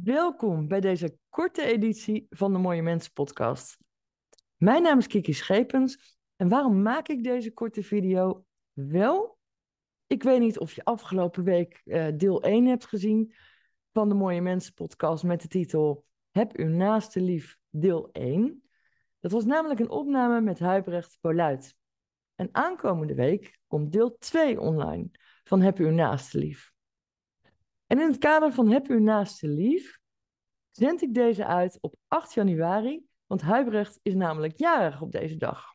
Welkom bij deze korte editie van de Mooie Mensen podcast. Mijn naam is Kiki Schepens en waarom maak ik deze korte video? Wel, ik weet niet of je afgelopen week uh, deel 1 hebt gezien van de Mooie Mensen podcast met de titel Heb uw naaste lief deel 1. Dat was namelijk een opname met Huibrecht Poluit. En aankomende week komt deel 2 online van Heb uw naaste lief. En in het kader van Heb uw naaste lief zend ik deze uit op 8 januari, want Huibrecht is namelijk jarig op deze dag.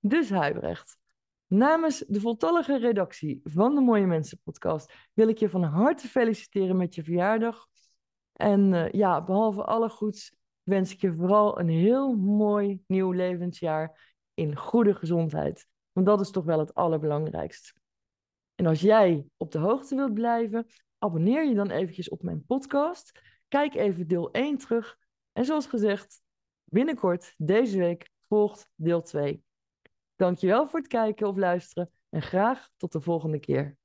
Dus Huibrecht, namens de voltallige redactie van de Mooie Mensen podcast wil ik je van harte feliciteren met je verjaardag. En uh, ja, behalve alle goeds wens ik je vooral een heel mooi nieuw levensjaar in goede gezondheid. Want dat is toch wel het allerbelangrijkst. En als jij op de hoogte wilt blijven abonneer je dan eventjes op mijn podcast. Kijk even deel 1 terug. En zoals gezegd, binnenkort deze week volgt deel 2. Dankjewel voor het kijken of luisteren en graag tot de volgende keer.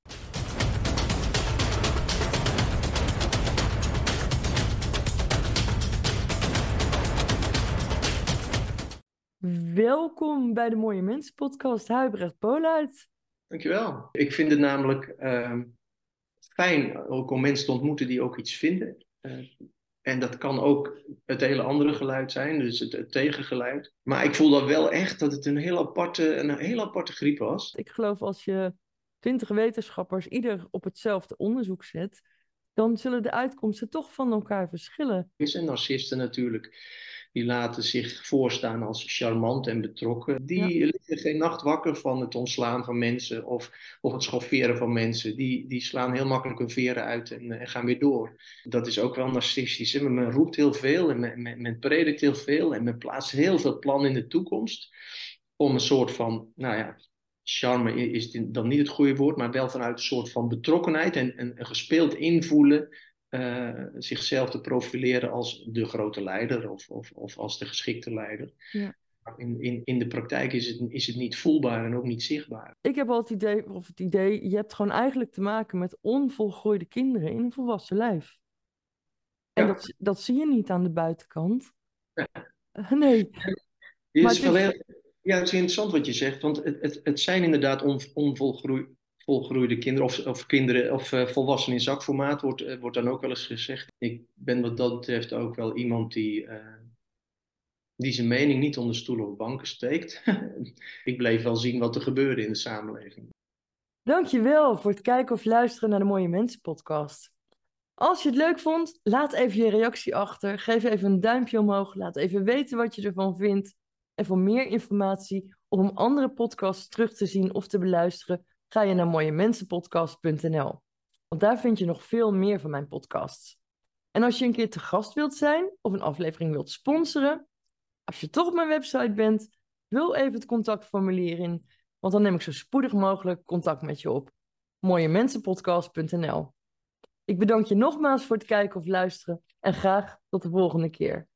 Welkom bij de Mooie Mensen podcast, Huibrecht Poluit. Dankjewel. Ik vind het namelijk uh, fijn ook om mensen te ontmoeten die ook iets vinden. Uh, en dat kan ook het hele andere geluid zijn, dus het, het, tegengeluid. Maar ik voel dan wel echt dat het een heel aparte, een heel aparte griep was. Ik geloof als je twintig wetenschappers ieder op hetzelfde onderzoek zet, dan zullen de uitkomsten toch van elkaar verschillen. Er zijn narcisten natuurlijk die laten zich voorstaan als charmant en betrokken. Die liggen geen nacht wakker van het ontslaan van mensen of, of het schofferen van mensen. Die, die slaan heel makkelijk hun veren uit en, en gaan weer door. Dat is ook wel narcistisch. Hè? Men roept heel veel en men, men, men predikt heel veel en men plaatst heel veel plannen in de toekomst. Om een soort van, nou ja, charme is dan niet het goede woord, maar wel vanuit een soort van betrokkenheid en, en, en gespeeld invoelen uh, zichzelf te profileren als de grote leider of, of, of als de geschikte leider. Ja. In, in, in de praktijk is het, is het niet voelbaar en ook niet zichtbaar. Ik heb altijd het idee, of het idee, je hebt gewoon eigenlijk te maken met onvolgroeide kinderen in een volwassen lijf. En ja. dat, dat zie je niet aan de buitenkant. Ja. Nee. Het is ja, het is interessant wat je zegt, want het, het, het zijn inderdaad on, onvolgroeide volgroeide kinderen of, of kinderen of uh, volwassenen in zakformaat wordt, uh, wordt dan ook wel eens gezegd. Ik ben wat dat betreft ook wel iemand die, uh, die zijn mening niet onder stoelen of banken steekt. ik bleef wel zien wat er gebeurde in de samenleving. Dankjewel voor het kijken of luisteren naar de Mooie Mensen podcast. Als je het leuk vond, laat even je reactie achter. Geef even een duimpje omhoog. Laat even weten wat je ervan vindt. En voor meer informatie of om andere podcasts terug te zien of te beluisteren, ga je naar mooiemensenpodcast.nl. Want daar vind je nog veel meer van mijn podcasts. En als je een keer te gast wilt zijn of een aflevering wilt sponsoren, als je toch op mijn website bent, vul even het contactformulier in, want dan neem ik zo spoedig mogelijk contact met je op. mooiemensenpodcast.nl. Ik bedank je nogmaals voor het kijken of luisteren en graag tot de volgende keer.